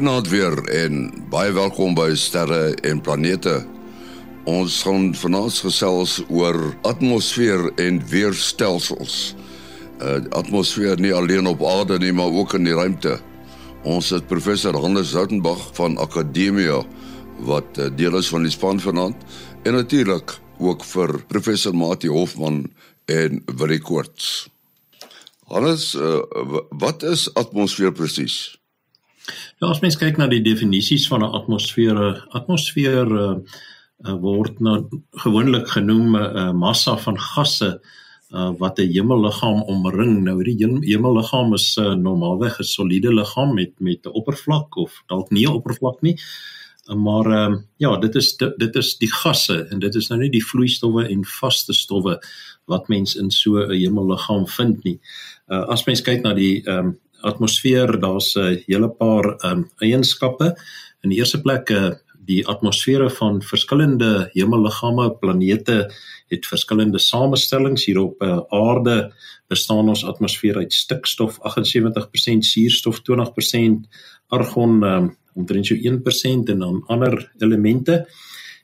Goeienaand weer en baie welkom by Sterre en Planete. Ons gaan vanaand gesels oor atmosfeer en weerstelsels. Uh atmosfeer nie alleen op aarde nie, maar ook in die ruimte. Ons het professor Hannes Zoutenbach van Akademia wat uh, deel is van die span vanaand en natuurlik ook vir professor Mati Hofman en Willie Koorts. Hannes, uh, wat is atmosfeer presies? Ja, as mens kyk na die definisies van 'n atmosfeer, atmosfeer uh, uh, word nou gewoonlik genoem 'n uh, massa van gasse uh, wat 'n hemelliggaam omring. Nou hierdie hemelliggaam is uh, normaalweg 'n soliede liggaam met met 'n oppervlak of dalk nie 'n oppervlak nie. Maar ehm uh, ja, dit is dit is die gasse en dit is nou nie die vloeistowwe en vaste stowwe wat mens in so 'n hemelliggaam vind nie. Uh, as mens kyk na die ehm um, atmosfeer, daar's 'n hele paar um, eienskappe. In die eerste plek uh, die atmosfere van verskillende hemelliggame, planete het verskillende samestellings hier op uh, aarde bestaan ons atmosfeer uit stikstof 78%, suurstof 20%, argon um, omtrent so 1% en dan ander elemente.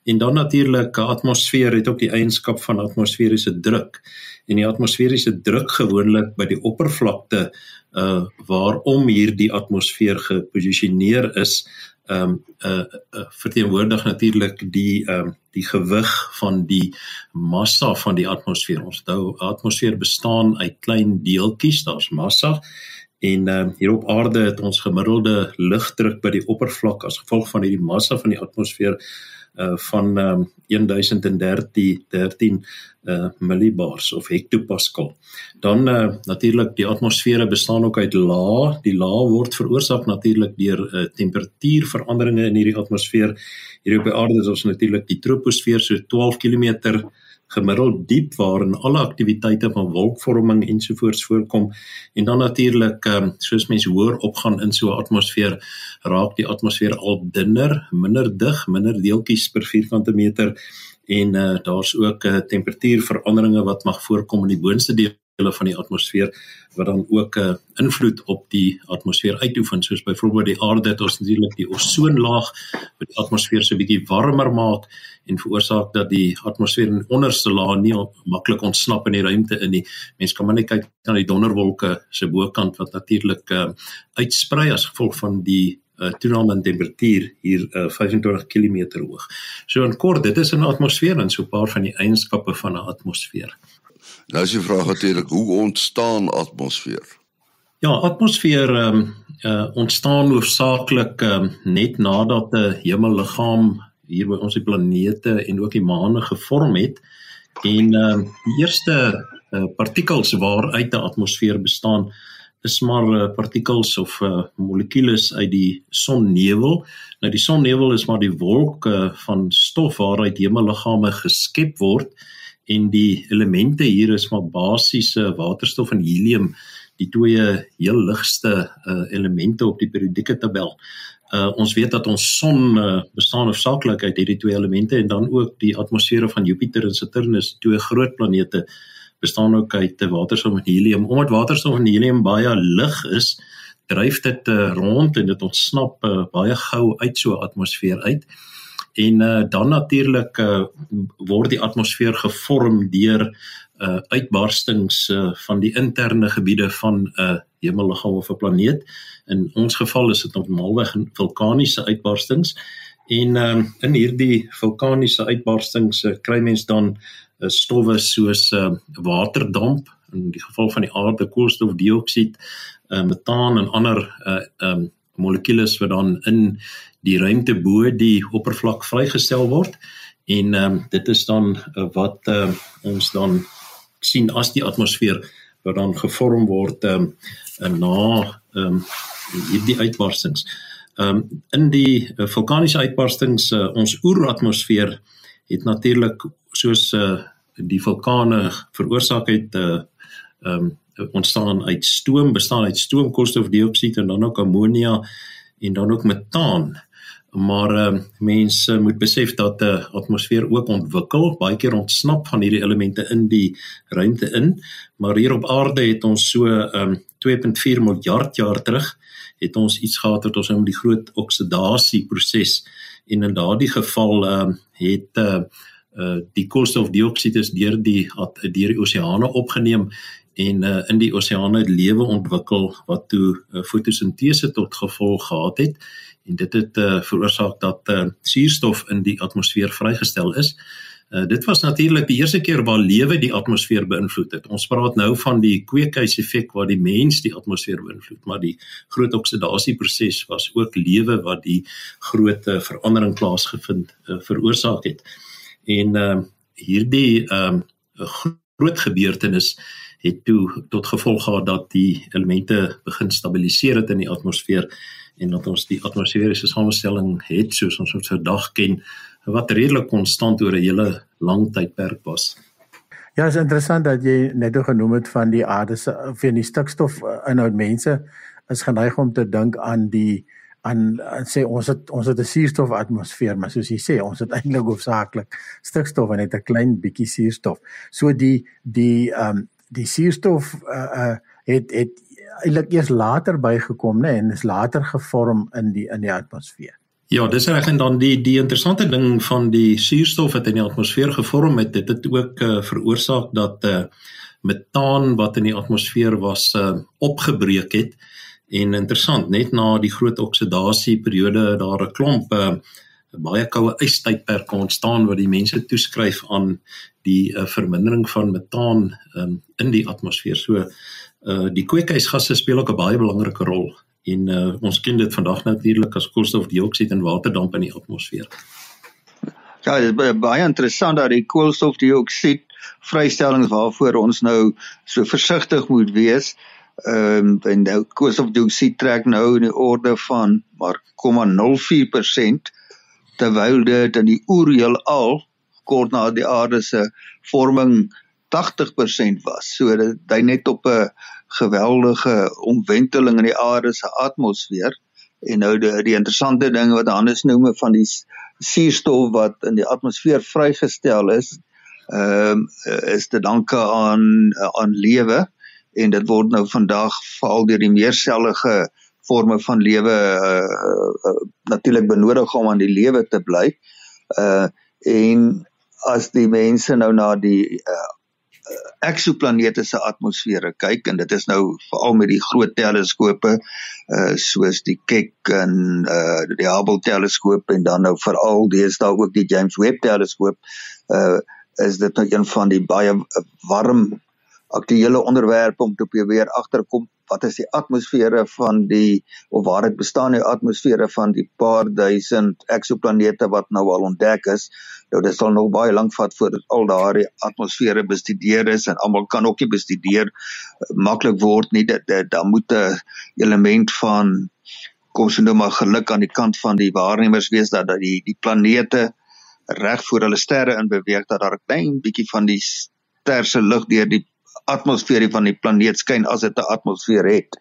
En dan natuurlik 'n atmosfeer het ook die eienskap van atmosferiese druk. En die atmosferiese druk gewoonlik by die oppervlakte uh waarom hierdie atmosfeer geposisioneer is um uh, uh verteenwoordig natuurlik die um die gewig van die massa van die atmosfeer. Ons onthou atmosfeer bestaan uit klein deeltjies, daar's massa en um hier op aarde het ons gemiddelde lugdruk by die oppervlak as gevolg van hierdie massa van die atmosfeer uh van um 1013 13 uh millibars of hektopascal. Dan uh natuurlik die atmosfere bestaan ook uit lae. Die lae word veroorsaak natuurlik deur uh temperatuurveranderinge in hierdie atmosfeer. Hier op die aarde is ons natuurlik die troposfeer so 12 km gemiddeld diep waarin alle aktiwiteite van wolkvorming ensovoorts voorkom. En dan natuurlik um, soos mense hoër opgaan in so 'n atmosfeer raak die atmosfeer al dunner, minder dig, minder deeltjies per vierkante meter. En uh, daar's ook uh, temperatuurveranderinge wat mag voorkom in die boonste dele van die atmosfeer wat dan ook 'n uh, invloed op die atmosfeer uitoefen soos byvoorbeeld die aarde het ons natuurlik die ozonlaag wat die atmosfeer so bietjie warmer maak en veroorsaak dat die atmosfeer in onderste laag nie maklik ontsnap in die ruimte in nie. Mense kan maar net kyk na die donderwolke se bokant wat natuurlik uh, uitsprei as gevolg van die uh, toename in temperatuur hier uh, 25 km hoog. So in kort, dit is 'n atmosfeer en so 'n paar van die eienskappe van 'n atmosfeer. Nou as jy vra natuurlik hoe ontstaan atmosfeer? Ja, atmosfeer ehm um, uh, ontstaan hoofsaaklik um, net nadat 'n hemelliggaam hier by ons die planete en ook die maane gevorm het en ehm um, die eerste uh, partikels waaruit 'n atmosfeer bestaan is maar uh, partikels of uh, molekules uit die sonnevel. Nou die sonnevel is maar die wolke uh, van stof waaruit hemelliggame geskep word en die elemente hier is maar basiese waterstof en helium die twee heel ligste uh, elemente op die periodieke tabel. Uh, ons weet dat ons son uh, bestaan hoofsaaklik uit hierdie twee elemente en dan ook die atmosfere van Jupiter en Saturnus, twee groot planete bestaan ook uit waterstof en helium. Omdat waterstof en helium baie lig is, dryf dit uh, rond en dit ontsnap uh, baie gou uit so 'n atmosfeer uit. En uh, dan natuurlik uh, word die atmosfeer gevorm deur uh, uitbarstings uh, van die interne gebiede van 'n uh, hemelliggaam of 'n planeet. In ons geval is dit normaalweg vulkaniese uitbarstings. En uh, in hierdie vulkaniese uitbarstings uh, kry mens dan uh, stowwe soos uh, waterdamp in die geval van die aarde koolstofdioksied, uh, metaan en ander uh, um, molekules wat dan in die ruimte bo die oppervlak vrygestel word en um, dit is dan uh, wat uh, ons dan sien as die atmosfeer wat dan gevorm word um, na um, hierdie uitbarstings. Um, in die uh, vulkaniese uitbarstings uh, ons oeratmosfeer het natuurlik soos uh, die vulkane veroorsaak het uh, um, ontstaan uit stoom, bestaan uit stoom, koolstofdioksied en dan ook ammonia en dan ook metaan. Maar uh, mense moet besef dat 'n uh, atmosfeer ook ontwikkel, baie keer ontsnap van hierdie elemente in die ruimte in, maar hier op aarde het ons so um, 2.4 miljard jaar terug het ons iets gehad wat ons noem die groot oksidasie proses en in daardie geval uh, het uh, uh, die koolstofdioksied is deur die deur die oseane opgeneem en uh, in die oseane lewe ontwikkel wat toe uh, fotosintese tot gevolg gehad het en dit het uh, veroorsaak dat uh, suurstof in die atmosfeer vrygestel is. Uh, dit was natuurlik die eerste keer waar lewe die atmosfeer beïnvloed het. Ons praat nou van die kweekhuiseffek waar die mens die atmosfeer beïnvloed, maar die groot oksidasieproses was ook lewe wat die groot uh, verandering plaasgevind uh, veroorsaak het. En uh, hierdie uh, groot gebeurtenis het toe tot gevolg gehad dat die elemente begin stabiliseer het in die atmosfeer en dat ons die atmosferiese samestelling het soos ons dit vandag ken wat redelik konstant oor 'n hele lang tydperk was. Ja, is interessant dat jy net genoem het van die aarde se van die stikstof inhoud mense is geneig om te dink aan die aan sê ons het ons het 'n suurstof atmosfeer maar soos jy sê ons het eintlik hoofsaaklik stikstof en net 'n klein bietjie suurstof. So die die ehm um, die suurstof uh, uh het het eintlik eers later bygekom nê en is later gevorm in die in die atmosfeer. Ja, dis reg en dan die die interessante ding van die suurstof wat in die atmosfeer gevorm het, dit het ook uh, veroorsaak dat uh metaan wat in die atmosfeer was uh opgebreek het. En interessant, net na die groot oksidasie periode daar 'n klomp uh baie koue ystydperk ontstaan wat die mense toeskryf aan die uh, vermindering van metaan um, in die atmosfeer. So uh die kweekhuisgasse speel ook 'n baie belangrike rol en uh, ons ken dit vandag natuurlik as koolstofdioksied en waterdamp in die atmosfeer. Ja, dit is baie interessant dat die koolstofdioksied vrystellings waarvoor ons nou so versigtig moet wees. Ehm um, en nou koolstofdioksied trek nou in die orde van maar 0,04% terwyl dit in die oerheel al kort na die aarde se vorming 80% was. So dit hy net op 'n geweldige omwenteling in die aarde se atmosfeer en nou die, die interessante ding wat Hannes noem van die suurstof wat in die atmosfeer vrygestel is, ehm um, is te danke aan aan lewe en dit word nou vandag veral deur die meersellige forme van lewe uh, uh, natuurlik benodig om aan die lewe te bly. Uh en as die mense nou na die uh, eksoplanete se atmosfere kyk en dit is nou veral met die groot teleskope uh soos die Keck en uh die Hubble teleskoop en dan nou veral deesdae ook die James Webb teleskoop uh is dit nou een van die baie warm aktuele onderwerpe om te probeer agterkom wat is die atmosfere van die of waar dit bestaan die atmosfere van die paar duisend eksoplanete wat nou al ontdek is. Nou dit sal nog baie lank vat voordat al daardie atmosfere bestudeer is en almal kan ook nie bestudeer uh, maklik word nie. Dit dan moet 'n element van kom ons noem maar geluk aan die kant van die waarnemers wees dat dat die die planete reg voor hulle sterre in beweeg dat daar 'n klein bietjie van die ster se lig deur die atmosfeer van die planeet skyn as dit 'n atmosfeer het.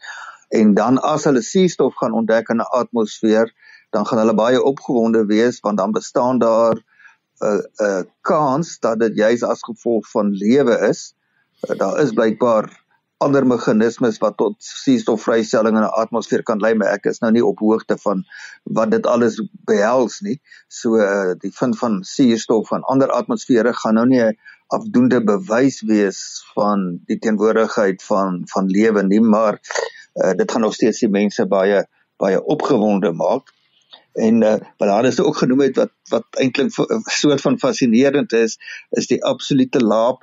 En dan as hulle suurstof gaan ontdek in 'n atmosfeer, dan gaan hulle baie opgewonde wees want dan bestaan daar 'n 'n kans dat dit juis as gevolg van lewe is. Daar is blykbaar ander meganismes wat tot suurstofvrystelling in 'n atmosfeer kan lei, maar ek is nou nie op hoogte van wat dit alles behels nie. So die vind van suurstof van ander atmosfere gaan nou nie afdoende bewys wees van die teenwoordigheid van van lewe nie maar uh, dit gaan nog steeds die mense baie baie opgewonde maak en uh, wat daar is ook genoem het wat wat eintlik 'n soort van fascinerend is is die absolute lae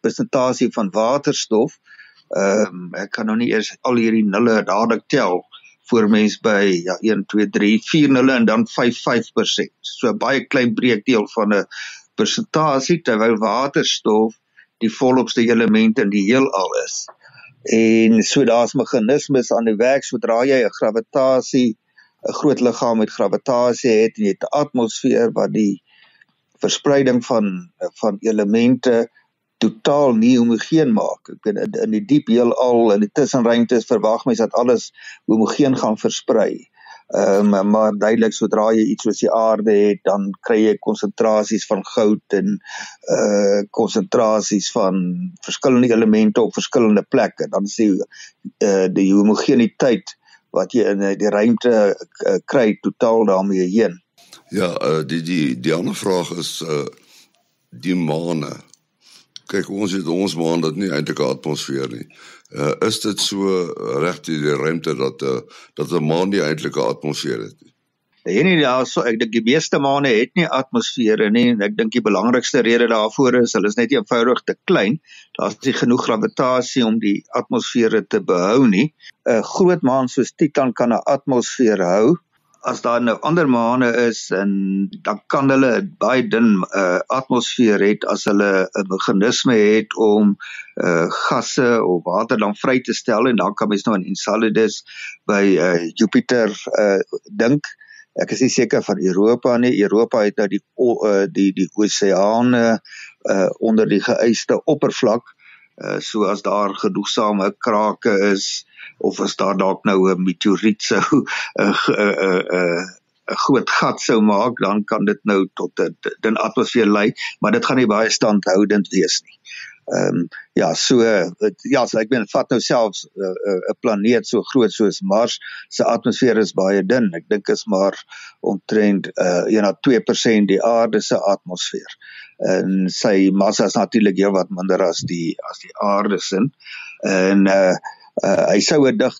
persentasie van waterstof ehm um, ek kan nou nie eers al hierdie nulle dadelik tel voor mens by ja 1 2 3 4 nulle en dan 5 5%. So 'n baie klein breekdeel van 'n persentasie terwyl waterstof die volopste element in die heelal is. En so daar's meganismes aan die werk sodra jy 'n gravitasie 'n groot liggaam met gravitasie het en jy het 'n atmosfeer wat die verspreiding van van elemente totaal nie homogeen maak. Ek bedoel in, in die diep heelal en die tussenruimtes verwag mens dat alles homogeen gaan versprei. Ehm um, maar duidelik sodra jy iets soos die aarde het, dan kry jy konsentrasies van goud en uh konsentrasies van verskillende elemente op verskillende plekke. Dan sê uh die homogeniteit wat jy in die ruimte uh, kry totaal daarmee heen. Ja, uh, die die die ander vraag is uh die maane. Kyk, ons het ons maan dat nie eintlik 'n atmosfeer nie. Uh is dit so reg in die ruimte dat uh, dat 'n maan nie eintlik 'n atmosfeer het nie? Nee nee, daar so ek dink die meeste maane het nie atmosfere nie en ek dink die belangrikste rede daarvoor is hulle is net eenvoudig te klein. Daar's nie genoeg gravitasie om die atmosfere te behou nie. 'n Groot maan soos Titan kan 'n atmosfeer hou. As daar nou ander maane is en dan kan hulle baie dun uh, atmosfeer het as hulle 'n meganisme het om uh, gasse of water dan vry te stel en dan kan mens nou aan Enceladus by uh, Jupiter uh, dink. Ek is nie seker van Europa nie. Europa het nou die uh, die die oseane uh, onder die geëiste oppervlak. Uh, so as daar genoegsame krake is of as daar dalk nou 'n meteoriet sou 'n 'n 'n 'n groot gat sou maak, dan kan dit nou tot 'n atmosfeer lei, maar dit gaan nie baie standhoudend wees nie. Ehm um, ja, so het, ja, so ek meen vat nou selfs 'n uh, uh, planeet so groot soos Mars se atmosfeer is baie dun. Ek dink is maar omtrent uh ja, 2% die aarde se atmosfeer. En sy massa is natuurlik heelwat minder as die as die aarde se. En uh uh, hy sou 'n dig,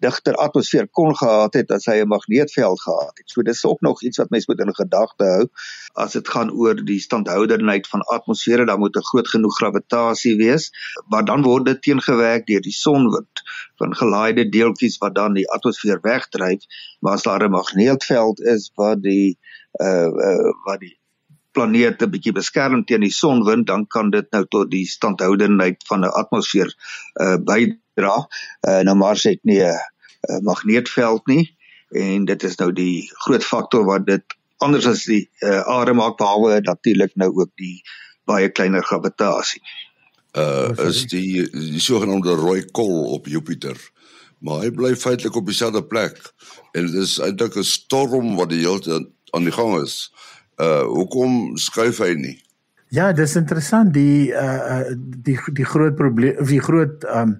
digter atmosfeer kon gehad het as hy 'n magneetveld gehad het. So dis ook nog iets wat mense moet in gedagte hou as dit gaan oor die standhouderheid van atmosfere, dan moet 'n groot genoeg gravitasie wees, maar dan word dit teengewerk deur die sonwind van gelaaide deeltjies wat dan die atmosfeer wegdryf, maar as daar 'n magneetveld is wat die uh, uh wat die planete bietjie beskerm teen die sonwind, dan kan dit nou tot die standhoudenheid van 'n atmosfeer uh bydra. Uh nou Mars het nie 'n magneetveld nie en dit is nou die groot faktor wat dit anders as die uh aarde maak behalwe natuurlik nou ook die baie kleiner gravitasie. Uh is die die sogenaamde rooi kol op Jupiter. Maar hy bly feitelik op dieselfde plek en dit is eintlik 'n storm wat die hele tyd aan die gang is uh hoekom skuif hy nie? Ja, dis interessant die uh die die groot probleem of die groot um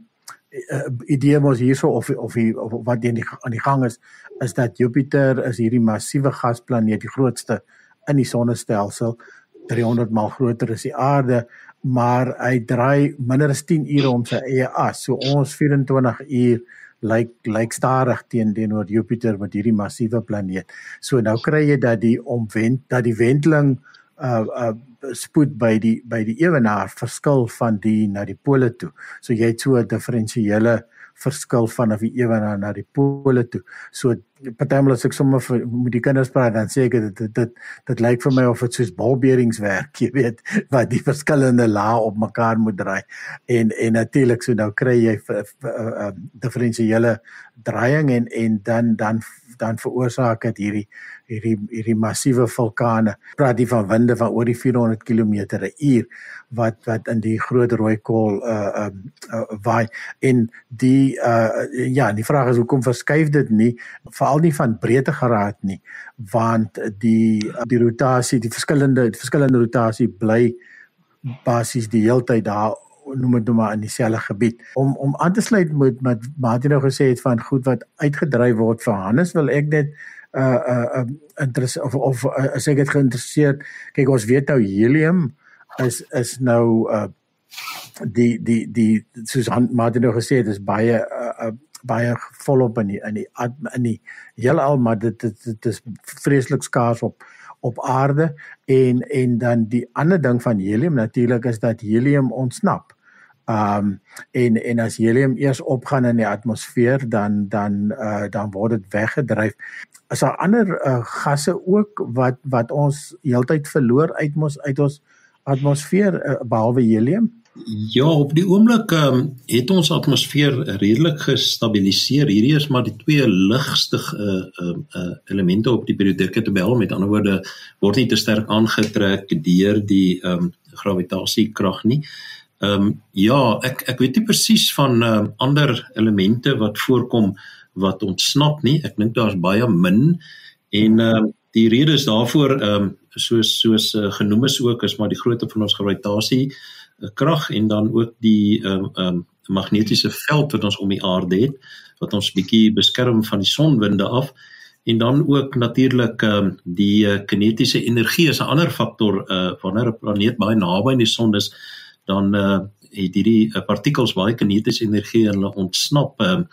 uh, idee mos hierso of of, die, of wat in die aan die gang is is dat Jupiter is hierdie massiewe gasplaneet, die grootste in die sonnestelsel, 300 maal groter as die aarde, maar hy draai minder as 10 ure om sy eie as. So ons 24 uur lyk lyk stadig teen teenoor Jupiter met hierdie massiewe planeet. So nou kry jy dat die omwend dat die wendeling uh uh spoed by die by die ewenaar verskil van die na die pole toe. So jy het so 'n diferensiële verskil vanaf die ewenaar na die pole toe. So partymal as ek sommer vir met die kinders praat dan sê ek dit dit dit, dit lyk vir my of dit soos balbeerings werk, jy weet, wat die verskillende lae op mekaar moet draai. En en natuurlik so nou kry jy 'n diferensiële draaiing en en dan dan dan veroorsaak dit hierdie hierdie hierdie massiewe vulkane. Praat jy van winde van oor die 400 km/h wat wat in die groot rooi kol uh um uh, waai en die uh ja, die vraag is hoekom verskuif dit nie veral nie van breedtegraad nie want die die rotasie, die verskillende die verskillende rotasie bly basies die heeltyd daar noem dit nou maar in dieselfde gebied. Om om aan te sluit met wat Martin nou gesê het van goed wat uitgedryf word vir Hannes wil ek net uh uh interesse of of uh, as ek het geïnteresseerd kyk ons weet nou helium is is nou uh die die die soos Martin nou gesê het is baie uh, uh baie volop in die in die in die heelal maar dit dit, dit is vreeslik skaars op op aarde en en dan die ander ding van helium natuurlik is dat helium ontsnap. Um, en en as helium eers opgaan in die atmosfeer dan dan uh, dan word dit weggedryf. Is daar ander uh, gasse ook wat wat ons heeltyd verloor uit ons uit ons atmosfeer uh, behalwe helium? Ja, op die oomblik um, het ons atmosfeer redelik gestabiliseer. Hierdie is maar die twee ligste uh, uh, uh, elemente op die periodieke tabel. Met ander woorde, word nie te sterk aangetrek deur die um, gravitasiekrag nie. Ehm um, ja, ek ek weet nie presies van um, ander elemente wat voorkom wat ontsnap nie. Ek dink daar's baie min. En ehm um, die rede is daarvoor ehm um, soos soos uh, genoem is ook is maar die grootte van ons gravitasie krag en dan ook die ehm um, um, magnetiese veld wat ons om die aarde het wat ons bietjie beskerm van die sonwinde af. En dan ook natuurlik ehm um, die uh, kinetiese energie is 'n ander faktor uh wanneer 'n planeet baie naby aan die son is dan uh het hierdie uh, partikels baie kinetiese energie en hulle ontsnap. Ehm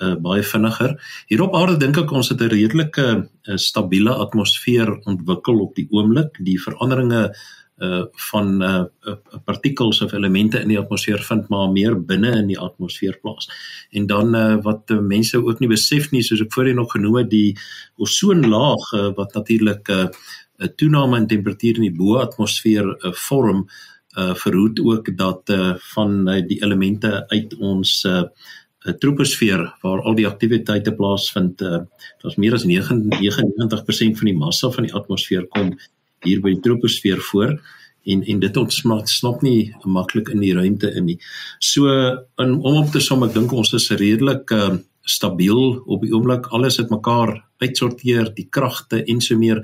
uh, baie vinniger. Hier op aarde dink ek ons het 'n redelike uh, stabiele atmosfeer ontwikkel op die oomblik. Die veranderinge uh van uh, uh partikels of elemente in die atmosfeer vind maar meer binne in die atmosfeer plaas. En dan uh wat uh, mense ook nie besef nie soos ek voorheen nog genoem het die ozonlaag uh, wat natuurlik 'n uh, toename in temperatuur in die bo-atmosfeer uh, vorm uh verhoed ook dat uh van uh, die elemente uit ons uh 'n troposfeer waar al die aktiwiteite plaasvind. Uh, Daar's meer as 99% van die massa van die atmosfeer kom hier by die troposfeer voor en en dit ontsmat snap nie maklik in die ruimte in nie. So in om op te som ek dink ons is redelik uh, stabiel op die oomblik. Alles het mekaar uitsorteer, die kragte en so meer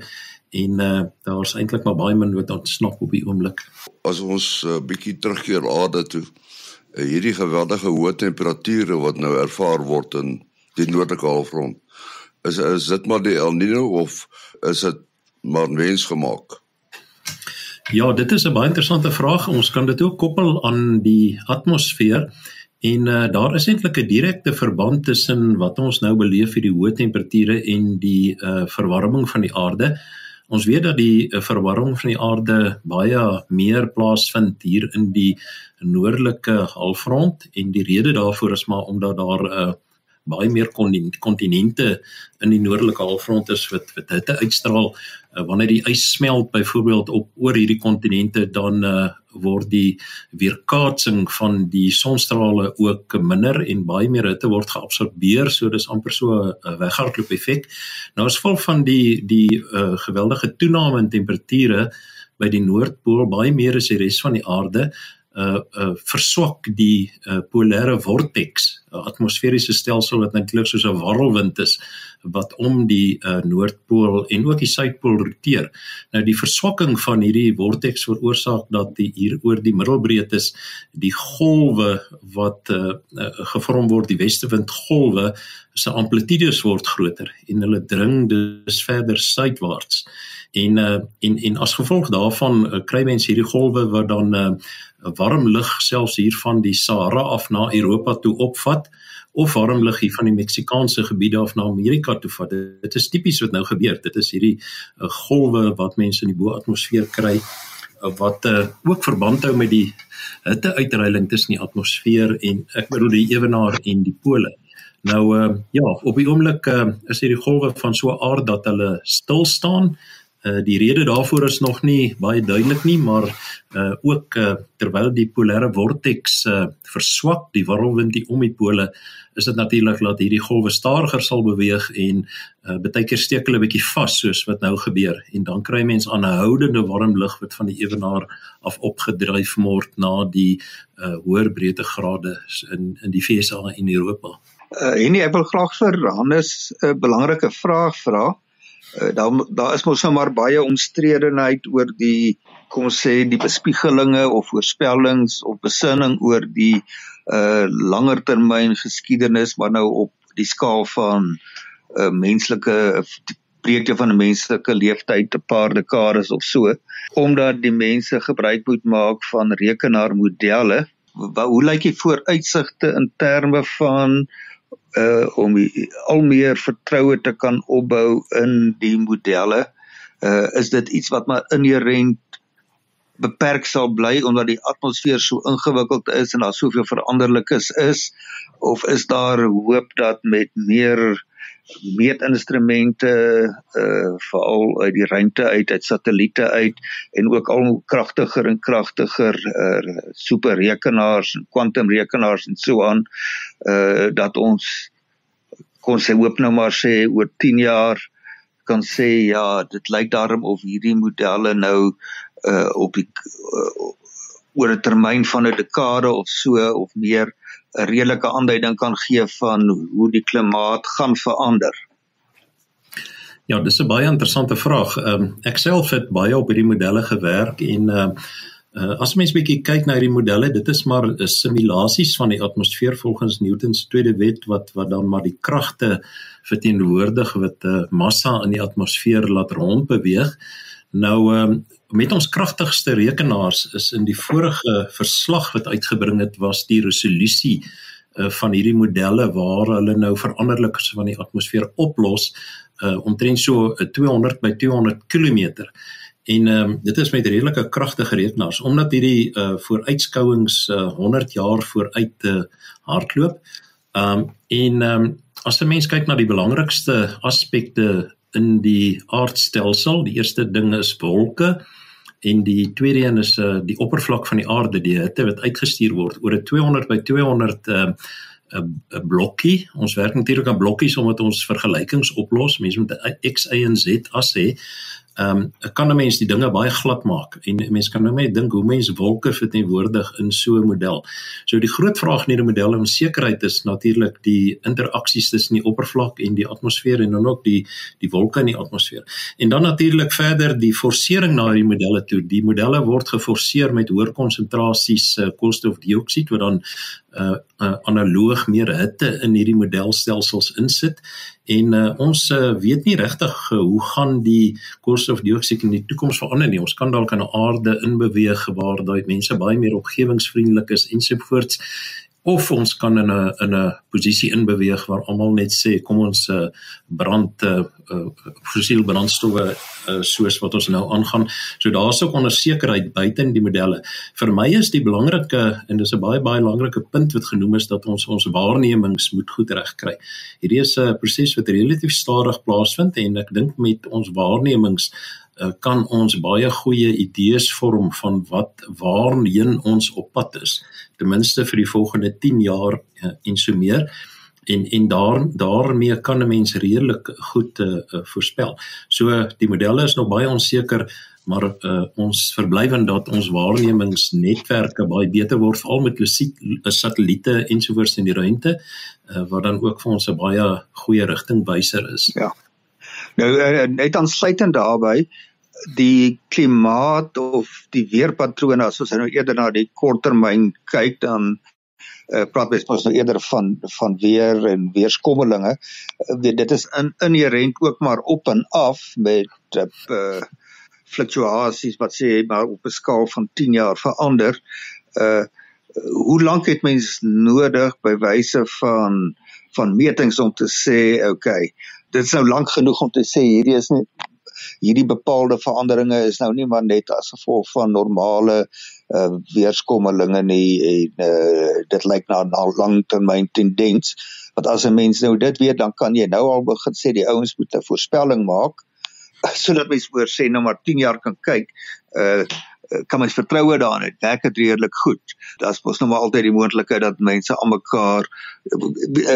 en uh, daar's eintlik maar baie min wat ontsnap op die oomblik. As ons 'n uh, bietjie terugkeer aarde toe, uh, hierdie geweldige hoë temperature wat nou ervaar word in die noordelike halfrond, is is dit maar die El Niño of is dit maar mensgemaak? Ja, dit is 'n baie interessante vraag. Ons kan dit ook koppel aan die atmosfeer en uh, daar is eintlik 'n direkte verband tussen wat ons nou beleef hierdie hoë temperature en die uh, verwarming van die aarde. Ons weet dat die uh, verwarming van die aarde baie meer plaasvind hier in die noordelike halfrond en die rede daarvoor is maar omdat daar 'n uh, baie meer kontinente in die noordelike halfrond is wat wat hitte uitstraal. Uh, wanneer die ys smelt byvoorbeeld op oor hierdie kontinente dan uh, word die weerkaatsing van die sonstrale ook minder en baie meer hitte word geabsorbeer. So dis amper so 'n weghardloop effek. Nou as gevolg van die die uh, geweldige toename in temperature by die noordpool baie meer as die res van die aarde uh uh verswak die uh polêre vortex, 'n atmosferiese stelsel wat natuurlik soos 'n warrelwind is wat om die uh noordpool en ook die suidpool roteer. Nou die verswakking van hierdie vortex veroorsaak dat die hier oor die middelbreedtes die golwe wat uh, uh gevorm word, die westewindgolwe, se amplitudes word groter en hulle dring dus verder suidwaarts. En uh en en as gevolg daarvan uh, kry mense hierdie golwe wat dan uh, warm lug selfs hier van die Sahara af na Europa toe opvat of warm lug hier van die Meksikaanse gebiede af na Amerika toe vat. Dit is tipies wat nou gebeur. Dit is hierdie uh, golwe wat mense in die bo-atmosfeer kry uh, wat uh, ook verband hou met die hitteuitreiling tussen die atmosfeer en ek bedoel die ewenaar en die pole. Nou uh, ja, op die oomblik uh, is hierdie golwe van so aard dat hulle stil staan. Uh, die rede daarvoor is nog nie baie duidelik nie, maar uh ook uh, terwyl die polêre vortex uh verswak, die warrelwind die om die pole, is dit natuurlik dat hierdie golwe stadiger sal beweeg en uh baie keer steek hulle bietjie vas soos wat nou gebeur en dan kry mens aanhoudende warm lug wat van die ewenaar af opgedryf word na die uh hoër breedtegrade in in die VSA en Europa. Uh en ek wil graag vir Hannes 'n belangrike vraag vra. Uh, daar daar is mos nou maar baie omstredenheid oor die kom ons sê die bespiegelinge of voorspellings of besinning oor die uh langer termyn geskiedenis maar nou op die skaal van uh menslike breedte van 'n menslike leeftyd 'n paar dekades of so omdat die mense gebruik moet maak van rekenaarmodelle. Hoe lyk die vooruitsigte in terme van uh om al meer vertroue te kan opbou in die modelle uh is dit iets wat maar inherënt beperk sal bly omdat die atmosfeer so ingewikkeld is en daar soveel veranderlikes is of is daar hoop dat met meer meetinstrumente uh veral uit die ruimte uit uit satelliete uit en ook al kragtiger en kragtiger uh superrekenaars en kwantumrekenaars en so aan uh dat ons kon sê hoop nou maar sê oor 10 jaar kan sê ja dit lyk daarom of hierdie modelle nou uh op die uh, oor 'n termyn van 'n dekade of so of meer 'n redelike aanduiding kan gee van hoe die klimaat gaan verander. Ja, dis 'n baie interessante vraag. Ehm um, ek self het baie op hierdie modelle gewerk en ehm uh, Uh, as mens bietjie kyk na hierdie modelle, dit is maar uh, simulasies van die atmosfeer volgens Newton se tweede wet wat wat dan maar die kragte verteenwoordig wat uh, massa in die atmosfeer laat rondbeweeg. Nou um, met ons kragtigste rekenaars is in die vorige verslag wat uitgebring het was die resolusie uh, van hierdie modelle waar hulle nou veranderliks van die atmosfeer oplos uh, omtrent so 200 by 200 km. En ehm um, dit is met redelike kragtige rekenaars omdat hierdie uh vooruitskouings uh 100 jaar vooruit uh, hardloop. Ehm um, en ehm um, as 'n mens kyk na die belangrikste aspekte in die aardstelsel, die eerste ding is wolke en die tweede een is uh die oppervlak van die aarde, die hitte wat uitgestuur word oor 'n 200 by 200 ehm uh, 'n blokkie. Ons werk natuurlik aan blokkies omdat ons vergelykings oplos. Mense moet 'n x, y en z as hê ehm um, kan 'n mens die dinge baie glad maak en mense kan nou net dink hoe mense wolke verteenwoordig in so 'n model. So die groot vraag in hierdie model om sekerheid is natuurlik die interaksies tussen die oppervlak en die atmosfeer en dan ook die die wolke in die atmosfeer. En dan natuurlik verder die forsering na hierdie modelle toe. Die modelle word geforseer met hoër konsentrasies uh, koolstofdioksied wat dan uh, uh analoog meer hitte in hierdie modelstelsels insit en uh, ons uh, weet nie regtig uh, hoe gaan die koolstofdioksied in die toekoms verander nie. Ons kan dalk aan 'n aarde inbeweeg waar daai mense baie meer omgewingsvriendelik is ensovoorts of ons kan in 'n in 'n posisie inbeweeg waar almal net sê kom ons uh, brand uh, uh, fossiel brandstowwe uh, soos wat ons nou aangaan. So daar's ook onsekerheid buite in die modelle. Vir my is die belangrike en dis 'n baie baie belangrike punt wat genoem is dat ons ons waarnemings moet goed regkry. Hierdie is 'n proses wat relatief stadig plaasvind en ek dink met ons waarnemings uh, kan ons baie goeie idees vorm van wat waarheen ons op pad is ten minste vir die volgende 10 jaar uh, en so meer en en daar daarmee kan 'n mens redelik goed uh, uh, voorspel. So die modelle is nog baie onseker, maar uh, ons verbly in dat ons waarnemingsnetwerke baie beter word veral met satelliete ensovoorts in die ruimte uh, wat dan ook vir ons 'n baie goeie rigtingwyser is. Ja. Nou net aansluitend daarbey die klimaat of die weerpatrone as ons nou eerder na die korttermyn kyk dan uh, praat mens nou eerder van van weer en weerskommelinge. Uh, dit is in, inherent ook maar op en af met uh, fluktuasies wat sê maar op 'n skaal van 10 jaar verander. Uh hoe lank het mens nodig by wyse van van metings om te sê okay dit is nou lank genoeg om te sê hierdie is nie hierdie bepaalde veranderinge is nou nie maar net as gevolg van normale uh, weerskommelinge nie en uh, dit lyk na 'n langtermyn tendens. Want as 'n mens nou dit weet dan kan jy nou al begin sê die ouens moet 'n voorspelling maak sodat mens oor sê nou maar 10 jaar kan kyk uh kan mens vertroue daarin het werk dit redelik goed. Daar's mos nou maar altyd die moontlikheid dat mense aan mekaar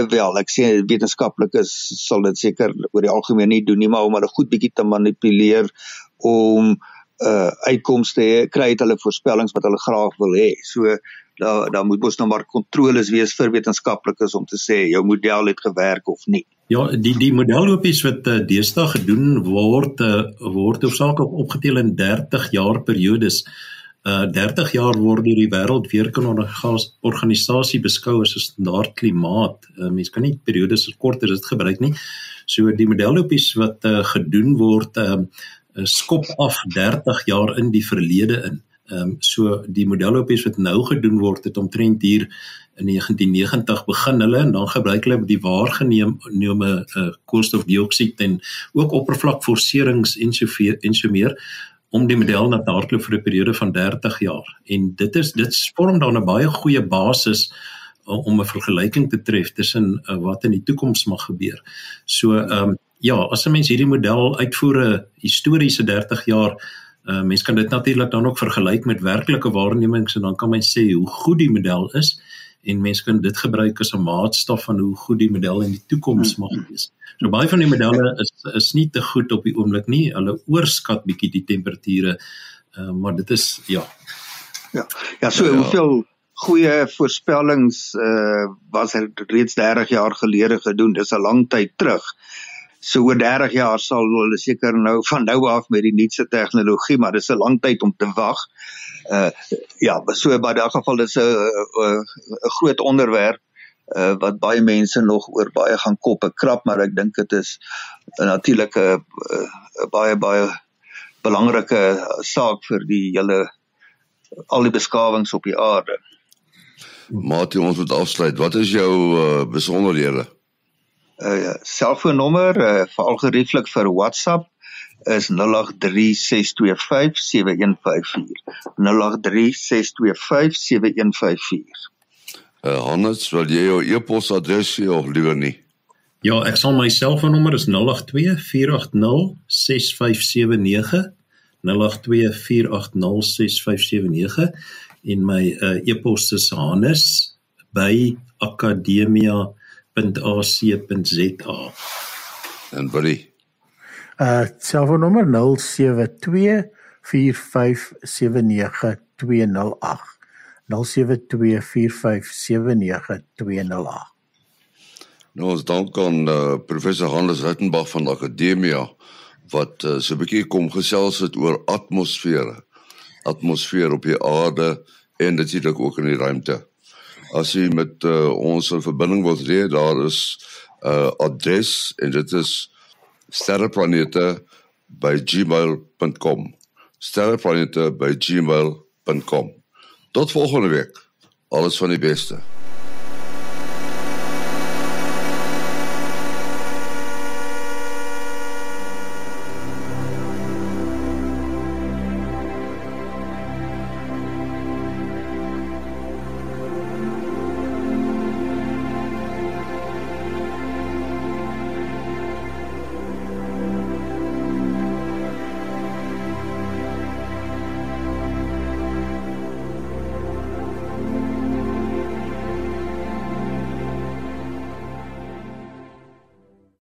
wel ek sê wetenskaplikes sal dit seker oor die algemeen nie doen nie maar om hulle goed bietjie te manipuleer om uitkomste kry het hulle voorspellings wat hulle graag wil hê so daar daar moet mos nou maar kontroles wees vir wetenskaplikes om te sê jou model het gewerk of nie Ja, die die modellopies wat uh, deesdae gedoen word uh, word hoofsaaklik opgetel in 30 jaar periodes. Uh 30 jaar word deur die wêreld weerkundigheidsorganisasie beskou as 'n standaard klimaat. Uh, mens kan nie periodes so kort as dit gebruik nie. So die modellopies wat uh, gedoen word uh, skop af 30 jaar in die verlede in. Ehm um, so die modellopies wat nou gedoen word het omtrent hier in 1990 begin hulle en dan gebruik hulle die waargeneemde uh, koolstofdioksied en ook oppervlakforserings en so en so meer om die model na te hardloop vir 'n periode van 30 jaar. En dit is dit vorm dan 'n baie goeie basis uh, om 'n vergelyking te tref tussen uh, wat in die toekoms mag gebeur. So ehm um, ja, as 'n mens hierdie model uitvoer 'n historiese 30 jaar Uh, mens kan dit natuurlik dan ook vergelyk met werklike waarnemings en dan kan mens sê hoe goed die model is en mense kan dit gebruik as 'n maatstaf van hoe goed die model in die toekoms mag mm-hmm. wees. So baie van die modelle is is nie te goed op die oomblik nie. Hulle oorskat bietjie die temperature. Uh, maar dit is ja. Ja. Ja, so ja. hoeveel goeie voorspellings uh was er reeds 30 jaar gelede gedoen. Dis 'n lang tyd terug. So oor 30 jaar sal hulle seker nou van nou af met die nuutste tegnologie, maar dis 'n lang tyd om te wag. Uh ja, so in daardie geval dis 'n 'n groot onderwerp uh wat baie mense nog oor baie gaan koppe krap, maar ek dink dit is natuurlik 'n baie baie belangrike saak vir die hele al die beskawings op die aarde. Mate ons moet afsluit. Wat is jou uh, besonderhede? Uh selfoonnommer uh, veral gerieflik vir WhatsApp is 0836257154. 0836257154. Uh Hannes, wil jy jou e-posadres gee of liewer nie? Ja, ek sal my selfoonnommer is 0824806579. 0824806579 en my uh, e-pos is hannes@akademia.ac.za. En Billy. Uh selfoonnommer 0724579208. 0724579208. Nou ons dank aan uh, professor Hannes Rittenbach van Akademia wat uh, so 'n bietjie kom gesels het oor atmosfere. Atmosfeer op die aarde en dit is ook in die ruimte. As jy met uh, ons in verbinding wil tree, daar is 'n uh, adres en dit is sterreplanete@gmail.com. sterreplanete@gmail.com. Tot volgende week. Alles van die beste.